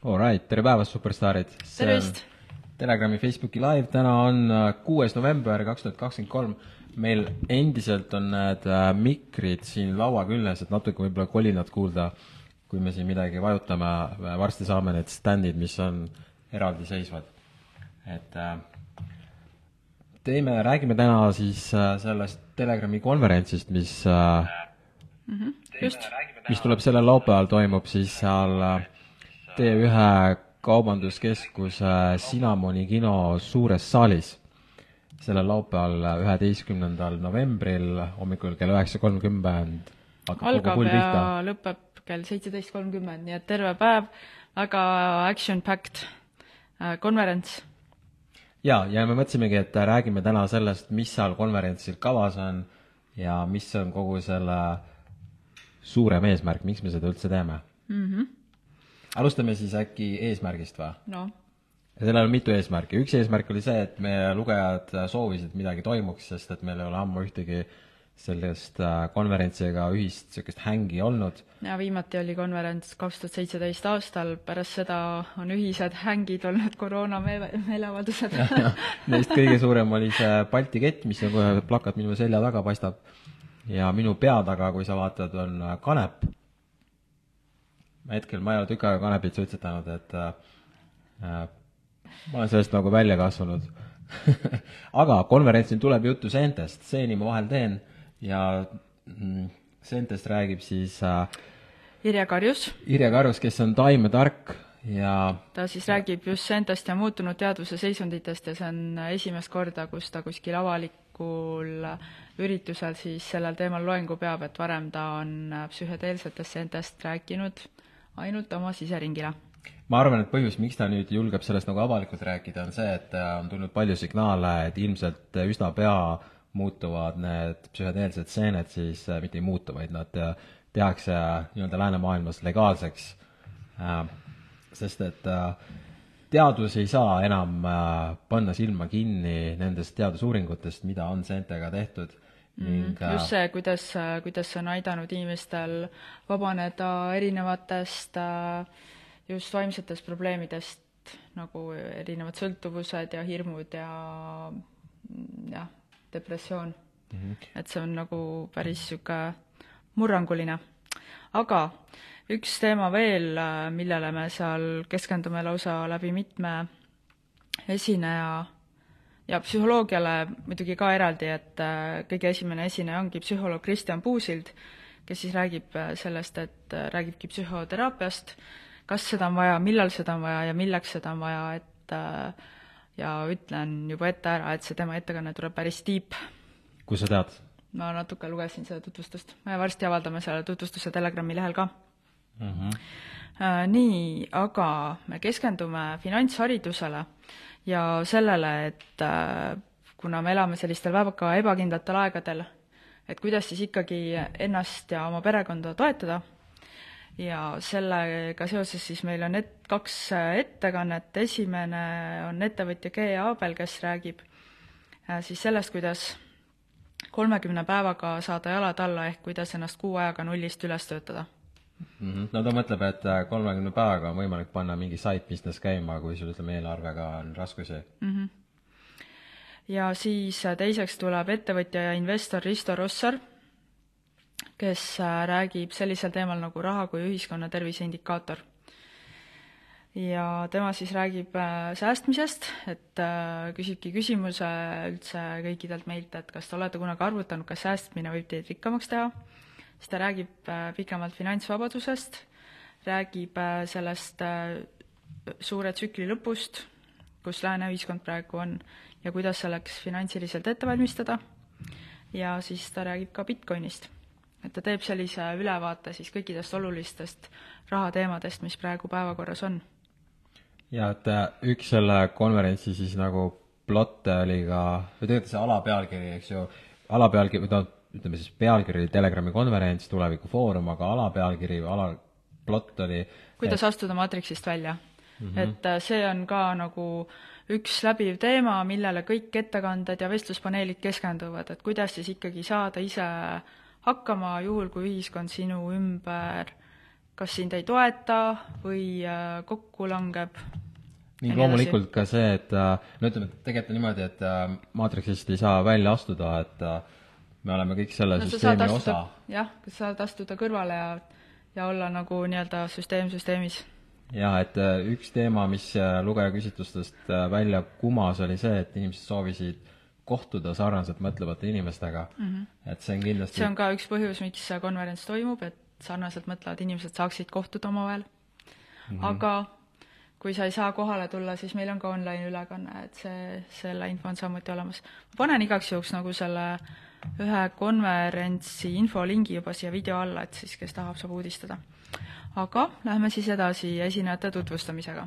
Alright, tere päevast, superstaarid! tervist! Telegrami Facebooki live, täna on äh, kuues november kaks tuhat kakskümmend kolm. meil endiselt on need äh, mikrid siin laua küljes, et natuke võib-olla kolinat kuulda, kui me siin midagi vajutame, varsti saame need standid, mis on eraldiseisvad. et äh, teeme, räägime täna siis sellest Telegrami konverentsist, mis mm -hmm, just. mis tuleb sellel laupäeval, toimub siis seal T1 kaubanduskeskuse Cinnamoni kino suures saalis sellel laupäeval, üheteistkümnendal novembril hommikul kell üheksa kolmkümmend algab ja lõpeb kell seitseteist kolmkümmend, nii et terve päev, väga action-packed äh, konverents. jaa, ja me mõtlesimegi, et räägime täna sellest, mis seal konverentsil kavas on ja mis on kogu selle suurem eesmärk, miks me seda üldse teeme mm. -hmm alustame siis äkki eesmärgist või? noh. sellel on mitu eesmärki, üks eesmärk oli see, et meie lugejad soovisid midagi toimuks, sest et meil ei ole ammu ühtegi sellest äh, konverentsiga ühist niisugust hängi olnud. ja viimati oli konverents kaks tuhat seitseteist aastal, pärast seda on ühised hängid olnud koroona meele, meeleavaldused Neist kõige suurem oli see Balti kett, mis on kohe plakat minu selja taga paistab. ja minu pea taga, kui sa vaatad, on äh, kanep hetkel ma ei ole tükk aega kanepit suitsetanud, et äh, äh, ma olen sellest nagu välja kasvanud. Aga konverentsil tuleb juttu seentest, seeni ma vahel teen. Ja mm, seentest räägib siis äh, Irja Karjus. Irja Karjus, kes on taimetark ja ta siis räägib just seentest ja muutunud teaduse seisunditest ja see on esimest korda, kus ta kuskil avalikul üritusel siis sellel teemal loengu peab, et varem ta on psühhedeelsetest seentest rääkinud ainult oma siseringile. ma arvan, et põhjus, miks ta nüüd julgeb sellest nagu avalikult rääkida, on see, et äh, on tulnud palju signaale, et ilmselt üsna pea muutuvad need psühhedeelsed seened siis äh, mitte ei muutu, vaid nad äh, tehakse nii-öelda läänemaailmas legaalseks. sest et teadus ei saa enam panna silma kinni nendest teadusuuringutest, mida on seentega tehtud ning mm, just see, kuidas, kuidas see on aidanud inimestel vabaneda erinevatest just vaimsetest probleemidest, nagu erinevad sõltuvused ja hirmud ja jah, depressioon mm. -hmm. et see on nagu päris niisugune murranguline. aga üks teema veel, millele me seal keskendume lausa läbi mitme esineja ja psühholoogiale muidugi ka eraldi, et äh, kõige esimene esineja ongi psühholoog Kristjan Puusild, kes siis räägib äh, sellest, et äh, räägibki psühhoteraapiast, kas seda on vaja, millal seda on vaja ja milleks seda on vaja, et ja ütlen juba ette ära, et see tema ettekanne tuleb päris deep. kust sa tead? ma natuke lugesin seda tutvustust, me varsti avaldame selle tutvustuse Telegrami lehel ka mm. -hmm. Nii, aga me keskendume finantsharidusele ja sellele, et äh, kuna me elame sellistel väga ebakindlatel aegadel, et kuidas siis ikkagi ennast ja oma perekonda toetada. Ja sellega seoses siis meil on et-, kaks ettekannet, esimene on ettevõtja G Aabel, kes räägib äh, siis sellest, kuidas kolmekümne päevaga saada jalad alla, ehk kuidas ennast kuu ajaga nullist üles töötada mm. -hmm. no ta mõtleb, et äh, kolmekümne päevaga on võimalik panna mingi side business käima, kui sul ütleme, eelarvega on raskusi mm. -hmm. ja siis äh, teiseks tuleb ettevõtja ja investor Risto Rossar, kes äh, räägib sellisel teemal nagu raha kui ühiskonna tervise indikaator. ja tema siis räägib säästmisest, et küsibki küsimuse üldse kõikidelt meilt, et kas te olete kunagi arvutanud, kas säästmine võib teid rikkamaks teha siis ta räägib äh, pikemalt finantsvabadusest, räägib äh, sellest äh, suure tsükli lõpust, kus lääne ühiskond praegu on ja kuidas selleks finantsiliselt ette valmistada, ja siis ta räägib ka Bitcoinist. et ta teeb sellise ülevaate siis kõikidest olulistest rahateemadest, mis praegu päevakorras on. ja et üks selle konverentsi siis nagu plotte oli ka, või tegelikult see alapealkiri, eks ju, alapealkiri, või tähendab, ütleme siis pealkiri oli Telegrami konverents, tulevikufoorum, aga alapealkiri või alaplott oli kuidas et... astuda maatriksist välja mm. -hmm. et äh, see on ka nagu üks läbiv teema, millele kõik ettekanded ja vestluspaneelid keskenduvad, et kuidas siis ikkagi saada ise hakkama, juhul kui ühiskond sinu ümber kas sind ei toeta või äh, kokku langeb. ning loomulikult ka see, et äh, no ütleme, tegelikult on niimoodi, et maatriksist ei saa välja astuda, et me oleme kõik selle no, süsteemi osa. jah, sa saad astuda kõrvale ja, ja olla nagu nii-öelda süsteem süsteemis. jaa, et üks teema, mis lugejaküsitlustest välja kumas, oli see, et inimesed soovisid kohtuda sarnaselt mõtlevate inimestega mm, -hmm. et see on kindlasti see on ka üks põhjus, miks see konverents toimub, et sarnaselt mõtlevad inimesed saaksid kohtuda omavahel mm. -hmm. aga kui sa ei saa kohale tulla, siis meil on ka online ülekanne, et see, selle info on samuti olemas. ma panen igaks juhuks nagu selle ühe konverentsi infolingi juba siia video alla, et siis kes tahab, saab uudistada. aga lähme siis edasi esinejate tutvustamisega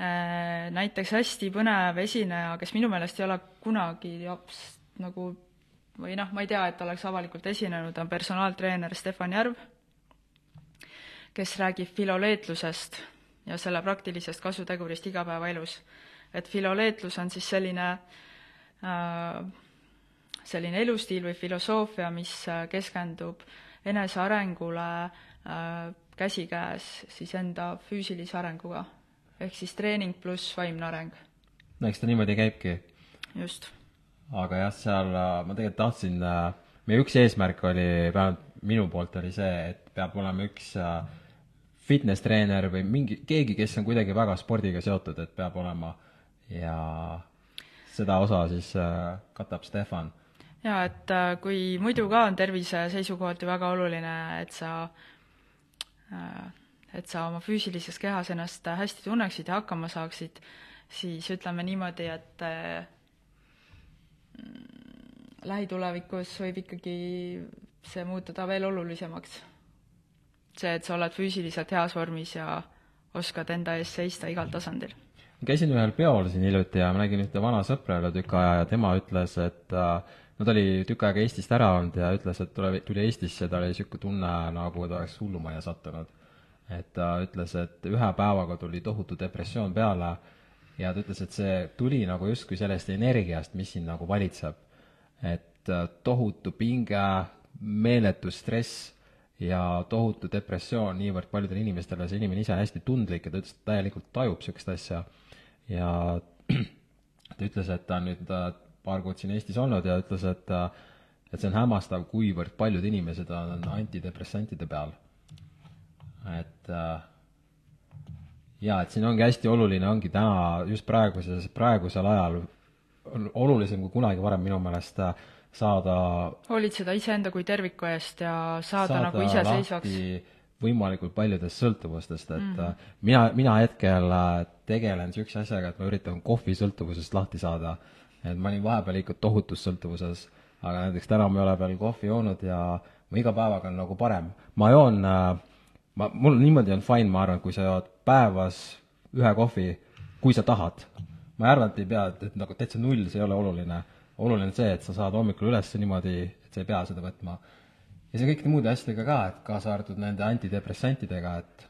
Äh, näiteks hästi põnev esineja, kes minu meelest ei ole kunagi japs nagu või noh, ma ei tea, et oleks avalikult esinenud, on personaaltreener Stefan Järv, kes räägib filoleetlusest ja selle praktilisest kasutegurist igapäevaelus. et filoleetlus on siis selline äh, selline elustiil või filosoofia, mis keskendub enesearengule äh, käsikäes siis enda füüsilise arenguga ehk siis treening pluss vaimne areng. no eks ta niimoodi käibki. just. aga jah, seal äh, ma tegelikult tahtsin, äh, meie üks eesmärk oli, vähemalt minu poolt oli see, et peab olema üks äh, fitness-treener või mingi, keegi, kes on kuidagi väga spordiga seotud, et peab olema ja seda osa siis katab Stefan. Jaa, et kui muidu ka on tervise seisukohalt ju väga oluline, et sa et sa oma füüsilises kehas ennast hästi tunneksid ja hakkama saaksid, siis ütleme niimoodi, et mm, lähitulevikus võib ikkagi see muutuda veel olulisemaks. see, et sa oled füüsiliselt heas vormis ja oskad enda eest seista igal tasandil. Käisin ühel peol siin hiljuti ja ma nägin ühte vana sõpra üle tükk aja ja tema ütles, et äh, no ta oli tükk aega Eestist ära olnud ja ütles, et tule, tuli Eestisse, tal oli niisugune tunne, nagu ta oleks hullumajja sattunud et ta ütles, et ühe päevaga tuli tohutu depressioon peale ja ta ütles, et see tuli nagu justkui sellest energiast, mis siin nagu valitseb. et äh, tohutu pinge, meeletu stress ja tohutu depressioon niivõrd paljudele inimestele, see inimene ise on hästi tundlik ja ta ütles, et täielikult tajub niisugust asja. Ja ta ütles, et ta on nüüd paar kuud siin Eestis olnud ja ütles, et et see on hämmastav, kuivõrd paljud inimesed on antidepressantide peal et jaa, et siin ongi hästi oluline, ongi täna just praeguses, praegusel ajal on olulisem kui kunagi varem minu meelest saada hoolitseda iseenda kui terviku eest ja saada, saada nagu iseseisvaks. Võimalikult paljudest sõltuvustest, et mm -hmm. mina, mina hetkel äh, tegelen niisuguse asjaga, et ma üritan kohvisõltuvusest lahti saada. et ma olin vahepeal ikka tohutus sõltuvuses, aga näiteks täna ma ei ole veel kohvi joonud ja ma iga päevaga on nagu parem. ma joon äh, ma, mul niimoodi on fine, ma arvan, kui sa jood päevas ühe kohvi, kui sa tahad. ma ei arva, et ei pea, et, et nagu täitsa null, see ei ole oluline. oluline on see, et sa saad hommikul üles niimoodi, et sa ei pea seda võtma. Ja see kõikide muude asjadega ka, et kaasa arvatud nende antidepressantidega, et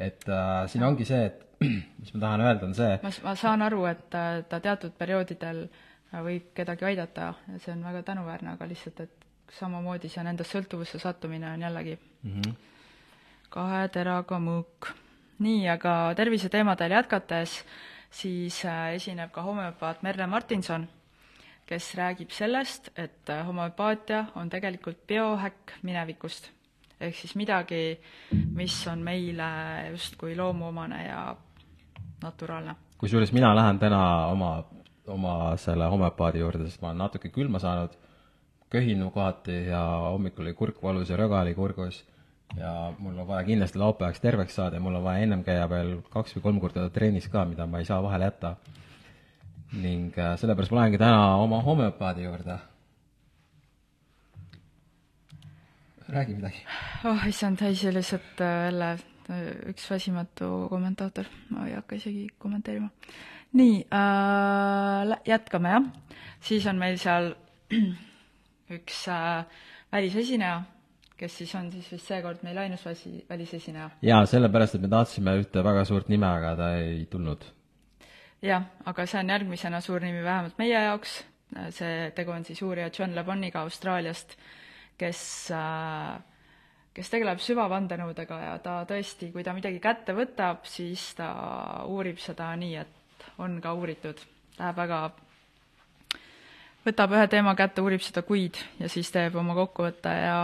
et äh, siin ongi see, et mis ma tahan öelda, on see ma, ma saan aru, et ta, ta teatud perioodidel võib kedagi aidata ja see on väga tänuväärne, aga lihtsalt, et samamoodi see nendest sõltuvusse sattumine on jällegi mm -hmm. kahe teraga mõõk. nii, aga terviseteemadel jätkates, siis äh, esineb ka homöopaat Merle Martinson, kes räägib sellest, et äh, homöopaatia on tegelikult biohäkk minevikust. ehk siis midagi, mis on meile justkui loomuomane ja naturaalne. kusjuures mina lähen täna oma, oma selle homöopaadi juurde, sest ma olen natuke külma saanud köhinu kohati ja hommikul oli kurk valus ja röga oli kurgus ja mul on vaja kindlasti laupäevaks terveks saada ja mul on vaja ennem käia veel kaks või kolm korda trennis ka, mida ma ei saa vahele jätta. Ning äh, sellepärast ma lähengi täna oma homöopaadi juurde. räägi midagi. oh issand, ei see lihtsalt äh, jälle äh, üks väsimatu kommentaator, ma ei hakka isegi kommenteerima. nii äh,, jätkame jah, siis on meil seal üks äh, välisesineja, kes siis on siis vist seekord meil ainus väsi, välisesineja. jaa, sellepärast, et me tahtsime ühte väga suurt nime, aga ta ei tulnud. Jah, aga see on järgmisena suur nimi vähemalt meie jaoks, see tegu on siis uurija John Le Boniga Austraaliast, kes kes tegeleb süvavandenõudega ja ta tõesti, kui ta midagi kätte võtab, siis ta uurib seda nii, et on ka uuritud. Läheb väga, võtab ühe teema kätte, uurib seda kuid ja siis teeb oma kokkuvõtte ja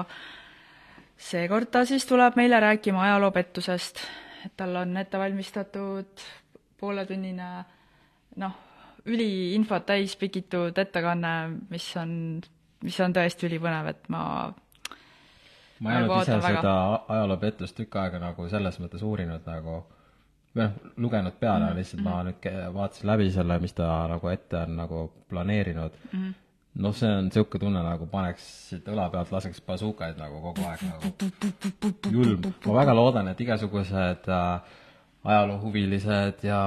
seekord ta siis tuleb meile rääkima ajaloopettusest, et tal on ette valmistatud pooletunnine noh, üliinfot täis pikitud ettekanne, mis on, mis on tõesti ülipõnev, et ma ma ei olnud ise väga. seda ajaloopettust tükk aega nagu selles mõttes uurinud nagu või noh, lugenud peale mm, -hmm. lihtsalt ma nüüd vaatasin läbi selle, mis ta nagu ette on nagu planeerinud mm. -hmm. noh, see on niisugune tunne, nagu paneks siit õla pealt, laseks bazookaid nagu kogu aeg nagu julm. ma väga loodan, et igasugused äh, ajaloohuvilised ja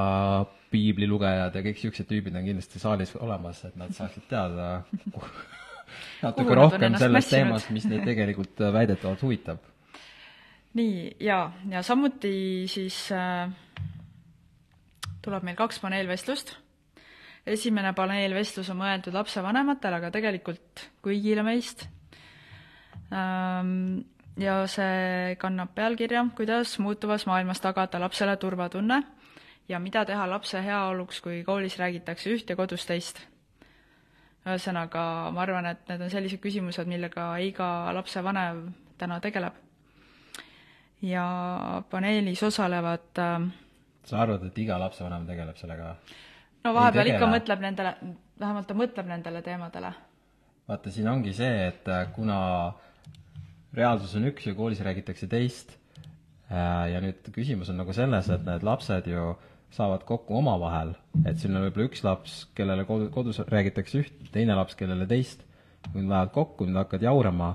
piiblilugejad ja kõik niisugused tüübid on kindlasti saalis olemas, et nad saaksid teada natuke rohkem sellest teemast, mis neid tegelikult äh, väidetavalt huvitab. nii, jaa, ja samuti siis äh, tuleb meil kaks paneelvestlust. esimene paneelvestlus on mõeldud lapsevanematele, aga tegelikult kõigile meist ähm,. ja see kannab pealkirja Kuidas muutuvas maailmas tagada lapsele turvatunne ja mida teha lapse heaoluks, kui koolis räägitakse üht ja kodus teist ühesõnaga, ma arvan, et need on sellised küsimused, millega iga lapsevanem täna tegeleb. ja paneelis osalevad äh, sa arvad, et iga lapsevanem tegeleb sellega? no vahepeal ikka mõtleb nendele, vähemalt ta mõtleb nendele teemadele. vaata, siin ongi see, et äh, kuna reaalsus on üks ja koolis räägitakse teist, äh, ja nüüd küsimus on nagu selles, et need lapsed ju äh, saavad kokku omavahel, et siin on võib-olla üks laps, kellele kodu, kodus räägitakse üht, teine laps, kellele teist, kui nad lähevad kokku, nad hakkavad jaurama,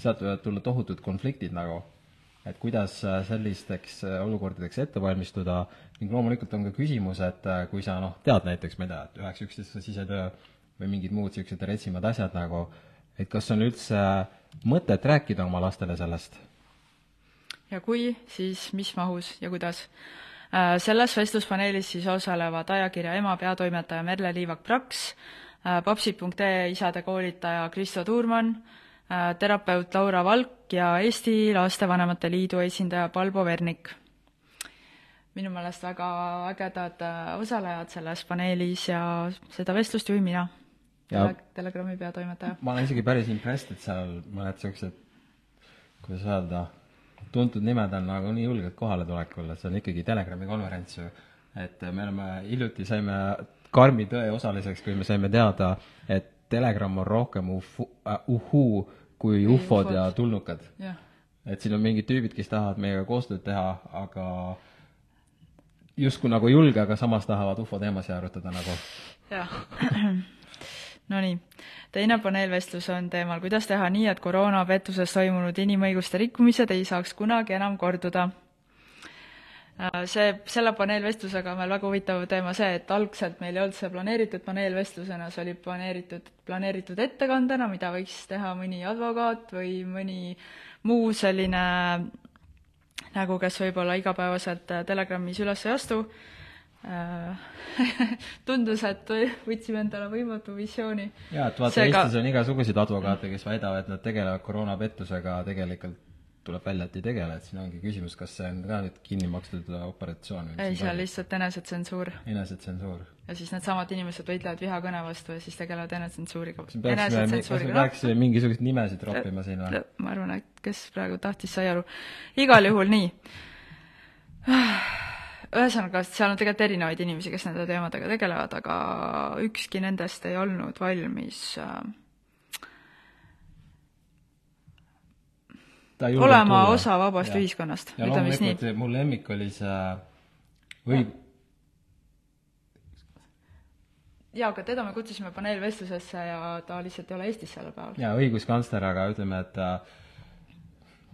sealt võivad tulla tohutud konfliktid nagu. et kuidas äh, sellisteks äh, olukordadeks ette valmistuda ning loomulikult on ka küsimus, et äh, kui sa noh, tead näiteks, ma ei tea, et üheksa üksteist sisetöö või mingid muud niisugused retsimad asjad nagu, et kas on üldse mõtet rääkida oma lastele sellest? ja kui, siis mis mahus ja kuidas? Äh, selles vestluspaneelis siis osalevad ajakirja Ema peatoimetaja Merle Liivak-Praks, äh, papsid.ee isade koolitaja Kristo Tuurmann, äh, terapeut Laura Valk ja Eesti Lastevanemate Liidu esindaja Palbo Vernik. minu meelest väga ägedad osalejad selles paneelis ja seda vestlust juhin mina Tele, Telegrami peatoimetaja. ma olen isegi päris impressed, et seal mõned niisugused, kuidas öelda, tuntud nimed on nagu nii julged kohaletulekul, et see on ikkagi Telegrami konverents ju. et me oleme, hiljuti saime karmi tõe osaliseks, kui me saime teada, et Telegram on rohkem ufu, uh, uhuu kui ufod ja tulnukad. et siin on mingid tüübid, kes tahavad meiega koostööd teha, aga justkui nagu julge, aga samas tahavad ufo teemasid arutada nagu. jah Nonii, teine paneelvestlus on teemal, kuidas teha nii, et koroonapettuses toimunud inimõiguste rikkumised ei saaks kunagi enam korduda. Äh, see, selle paneelvestlusega on meil väga huvitav teema see, et algselt meil ei olnud see planeeritud paneelvestlusena, see oli planeeritud, planeeritud ettekandena, mida võiks teha mõni advokaat või mõni muu selline nagu, kes võib-olla igapäevaselt Telegramis üles ei astu Äh, tundus, et võtsime endale võimatu visiooni. jaa, et vaata Seega... Eestis on igasuguseid advokaate, kes väidavad, et nad tegelevad koroonapettusega, tegelikult tuleb välja, et ei tegele, et siin ongi küsimus, kas see on ka nüüd kinni makstud operatsioon või ei, see on lihtsalt enesetsensuur. enesetsensuur. ja siis needsamad inimesed võitlevad vihakõne vastu ja siis tegelevad enesetsensuuriga. kas me peaksime mingisuguseid nimesid roppima siin või? ma arvan, et kes praegu tahtis, sai aru. igal juhul nii ühesõnaga, seal on tegelikult erinevaid inimesi, kes nende teemadega tegelevad, aga ükski nendest ei olnud valmis olema tulla. osa vabast ja. ühiskonnast, ütleme siis nii. mu lemmik oli see või jaa, aga teda me kutsusime paneelvestlusesse ja ta lihtsalt ei ole Eestis sellel päeval. jaa, õiguskantsler, aga ütleme, et äh,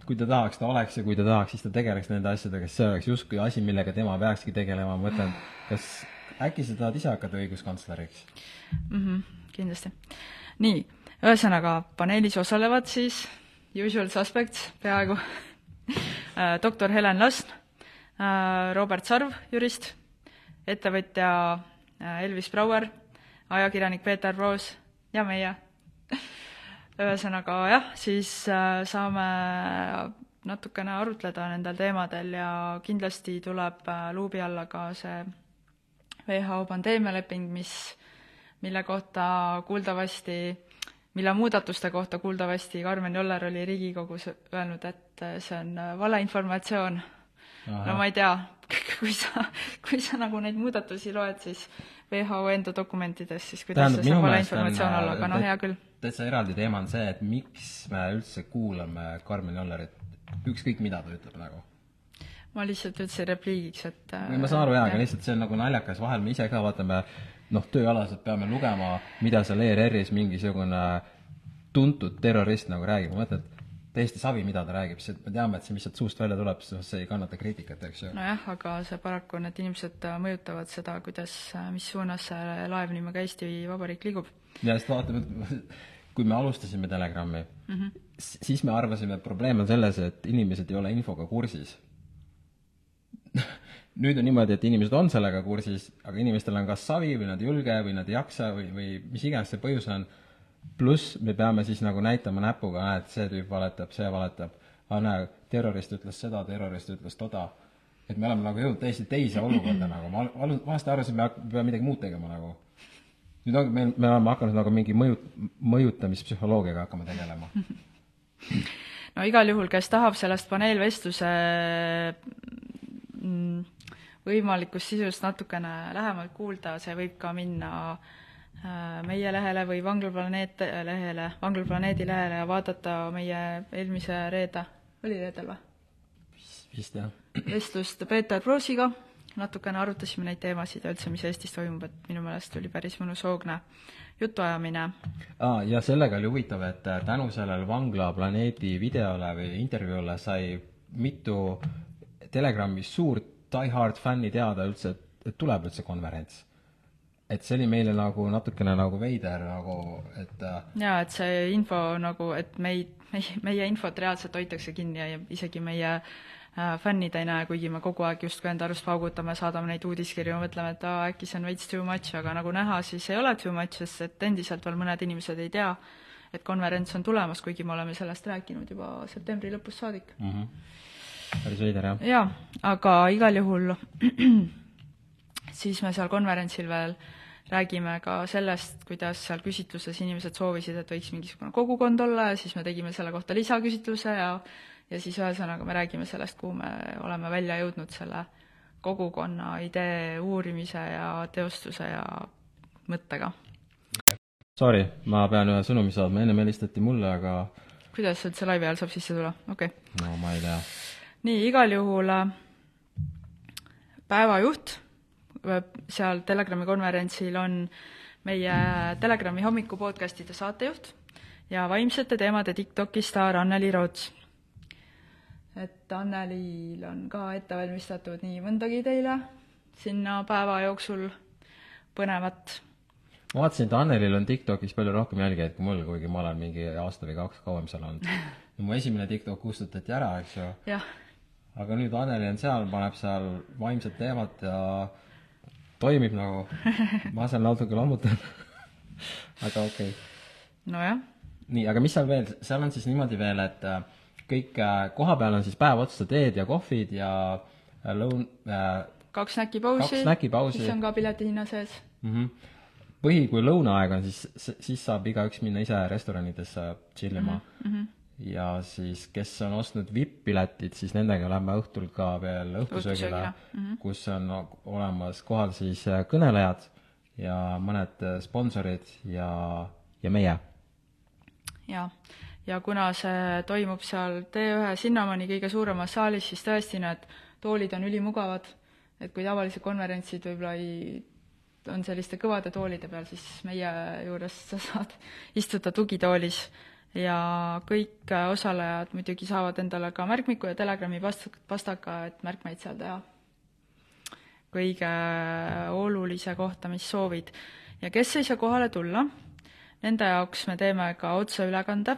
kui ta tahaks, ta oleks ja kui ta tahaks, siis ta tegeleks nende asjadega, sest see oleks justkui asi, millega tema peakski tegelema, ma mõtlen, kas äkki sa tahad ise hakata õiguskantsleriks mm? -hmm, kindlasti. nii, ühesõnaga paneelis osalevad siis usual suspects peaaegu äh, doktor Helen Lasn, äh, Robert Sarv, jurist, ettevõtja äh, Elvis Brouer, ajakirjanik Peeter Proos ja meie ühesõnaga jah, siis äh, saame natukene arutleda nendel teemadel ja kindlasti tuleb äh, luubi alla ka see WHO pandeemialeping, mis, mille kohta kuuldavasti, mille muudatuste kohta kuuldavasti Karmen Joller oli Riigikogus öelnud, et see on valeinformatsioon. no ma ei tea, kui sa, kui sa nagu neid muudatusi loed, siis WHO enda dokumentides, siis kuidas Tähendab, see saab valeinformatsioon olla, aga noh, hea küll. Täitsa eraldi teema on see, et miks me üldse kuulame Karmen Jollerit, ükskõik mida ta ütleb nagu. Ma lihtsalt ütlesin repliigiks, et ma saan aru jaa, aga lihtsalt see on nagu naljakas, vahel me ise ka vaatame noh, tööalaselt peame lugema, mida seal ERR-is mingisugune tuntud terrorist nagu räägib, ma mõtlen, et täiesti savi, mida ta räägib, sest me teame, et see, mis sealt suust välja tuleb, see ei kannata kriitikat, eks ju. nojah, aga see paraku, need inimesed mõjutavad seda, kuidas, mis suunas see laev nimega Eesti Vabariik liigub. Ja sest vaatame, kui me alustasime Telegrami mm, -hmm. siis me arvasime, et probleem on selles, et inimesed ei ole infoga kursis nüüd on niimoodi, et inimesed on sellega kursis, aga inimestel on kas savi või nad ei julge või nad ei jaksa või, või mis iganes see põhjus on, pluss me peame siis nagu näitama näpuga, et see tüüp valetab, see valetab, aa näe, terrorist ütles seda, terrorist ütles toda. et me oleme nagu jõudnud täiesti teise olukorda nagu, ma vanasti arvasin, me peame midagi muud tegema nagu. Nüüd ongi, me, me oleme hakanud nagu mingi mõju, mõjutamispsühholoogiaga hakkama tegelema no igal juhul, kes tahab sellest paneelvestluse Mm, võimalikust sisust natukene lähemalt kuulda, see võib ka minna äh, meie lehele või Vanglaplaneet lehele, Vanglaplaneedi lehele ja vaadata meie eelmise reede, oli reedel või? vist jah. vestlust Peeter Proosiga, natukene arutasime neid teemasid ja üldse, mis Eestis toimub, et minu meelest oli päris mõnus hoogne jutuajamine ah,. ja sellega oli huvitav, et äh, tänu sellele Vanglaplaneedi videole või intervjuule sai mitu Telegramis suurt die-hard fänni teada üldse, et, et tuleb üldse konverents. et see oli meile nagu natukene nagu veider nagu, et äh, jaa, et see info nagu, et meid, meie, meie infot reaalselt hoitakse kinni ja isegi meie äh, fännid ei näe, kuigi me kogu aeg justkui enda arust paugutame, saadame neid uudiskirju, mõtleme, et aa, äkki see on veits too much, aga nagu näha, siis ei ole too much, sest et endiselt veel mõned inimesed ei tea, et konverents on tulemas, kuigi me oleme sellest rääkinud juba septembri lõpust saadik mm. -hmm päris veider, jah. jaa, aga igal juhul siis me seal konverentsil veel räägime ka sellest, kuidas seal küsitluses inimesed soovisid, et võiks mingisugune kogukond olla ja siis me tegime selle kohta lisaküsitluse ja ja siis ühesõnaga me räägime sellest, kuhu me oleme välja jõudnud selle kogukonna idee uurimise ja teostuse ja mõttega. Sorry, ma pean ühe sõnumi saatma, ennem helistati mulle, aga kuidas üldse laivi ajal saab sisse tulla, okei okay.? no ma ei tea nii, igal juhul äh, päevajuht seal Telegrami konverentsil on meie Telegrami hommiku podcastide saatejuht ja vaimsete teemade TikToki staar Anneli Roots. et Annelil on ka ette valmistatud nii mõndagi teile sinna päeva jooksul põnevat. ma vaatasin, et Annelil on TikTokis palju rohkem jälgijaid kui mul, kuigi ma olen mingi aasta või kaks kauem seal olnud. ja mu esimene TikTok kustutati ära, eks ju. aga nüüd Anneli on seal, paneb seal vaimset teemat ja toimib nagu. ma seal natuke lammutan aga okei okay.. nojah. nii, aga mis seal veel, seal on siis niimoodi veel, et äh, kõik äh, kohapeal on siis päev otsa teed ja kohvid ja äh, lõun- äh,. kaks snäkipausi. kaks snäkipausi. mis on ka piletihinna sees mm. -hmm. põhi, kui lõunaaeg on, siis, siis saab igaüks minna ise restoranidesse chill ima mm. -hmm ja siis, kes on ostnud VIP-piletid, siis nendega lähme õhtul ka veel õhtusöögile, mm -hmm. kus on olemas kohal siis äh, kõnelejad ja mõned äh, sponsorid ja, ja meie. jaa, ja kuna see toimub seal T1 Sinnamani kõige suuremas saalis, siis tõesti need toolid on ülimugavad, et kui tavalised konverentsid võib-olla ei on selliste kõvade toolide peal, siis meie juures sa saad istuda tugitoolis ja kõik osalejad muidugi saavad endale ka märkmiku ja Telegrami past-, pastaka, et märkmeid seal teha. kõige olulise kohta, mis soovid. ja kes ei saa kohale tulla, nende jaoks me teeme ka otseülekande.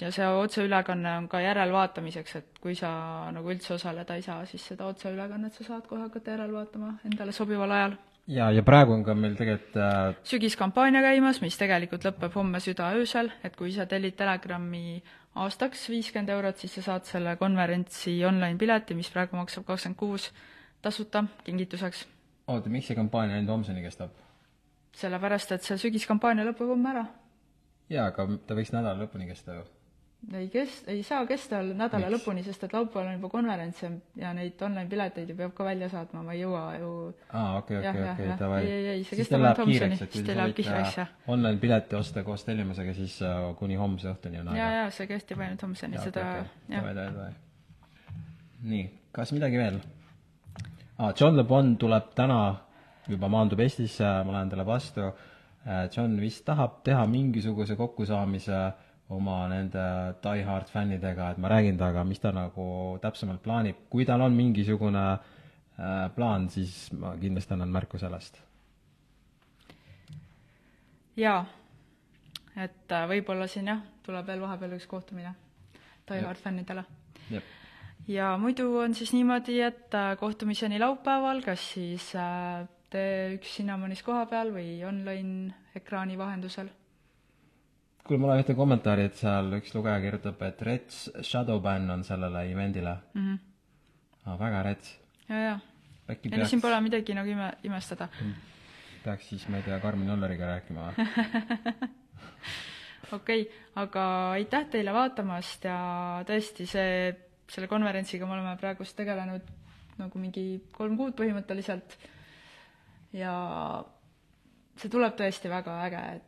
ja see otseülekanne on ka järelvaatamiseks, et kui sa nagu üldse osaleda ei saa, siis seda otseülekannet sa saad kohe hakata järelvaatama endale sobival ajal ja, ja praegu on ka meil tegelikult äh, sügiskampaania käimas, mis tegelikult lõpeb homme südaöösel, et kui sa tellid Telegrami aastaks viiskümmend eurot, siis sa saad selle konverentsi online-pileti, mis praegu maksab kakskümmend kuus, tasuta kingituseks. oota, miks see kampaania ainult homseni kestab? sellepärast, et see sügiskampaania lõpeb homme ära. jaa, aga ta võiks nädala lõpuni kesta ju ei kes-, ei saa kesta nädala Miks? lõpuni, sest et laupäeval on juba konverents ja, ja neid online-pileteid ju peab ka välja saatma, ma ei jõua ju aa, okei, okei, okei, davai. ei, ei, ei, see kestab ainult homseni, siis teil läheb kiireks, jah. online-pileti osta koos tellimusega, siis uh, kuni homse õhtuni on aega. jaa, jaa, see kehtib ainult homseni, seda okay, jah. davai, davai, davai. nii, kas midagi veel? aa, John Le Bon tuleb täna, juba maandub Eestisse, ma lähen talle vastu, äh, John vist tahab teha mingisuguse kokkusaamise äh, oma nende Die Hard fännidega, et ma räägin temaga, mis ta nagu täpsemalt plaanib, kui tal on mingisugune äh, plaan, siis ma kindlasti annan märku sellest. jaa, et äh, võib-olla siin jah, tuleb veel vahepeal üks kohtumine Die Hard fännidele. ja muidu on siis niimoodi, et äh, kohtumiseni laupäeval, kas siis äh, T1 Cinnamonis kohapeal või online ekraani vahendusel kuule, ma loen ühte kommentaari, et seal üks lugeja kirjutab, et Reds Shadowban on sellele event'ile mm. -hmm. Ah, väga rets. ja, ja. ei no siin pole midagi nagu ime, imestada. Mm. peaks siis, ma ei tea, Karmen Jolleriga rääkima okei okay,, aga aitäh teile vaatamast ja tõesti, see, selle konverentsiga me oleme praegust tegelenud nagu mingi kolm kuud põhimõtteliselt ja see tuleb tõesti väga äge, et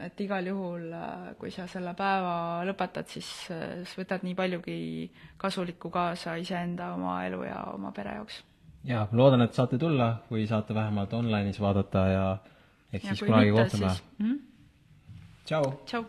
et igal juhul, äh, kui sa selle päeva lõpetad, siis äh, sa võtad nii paljugi kasulikku kaasa iseenda, oma elu ja oma pere jaoks. jaa, loodan, et saate tulla või saate vähemalt online'is vaadata ja eks ja siis kunagi kohtume. Mm -hmm. tšau! tšau!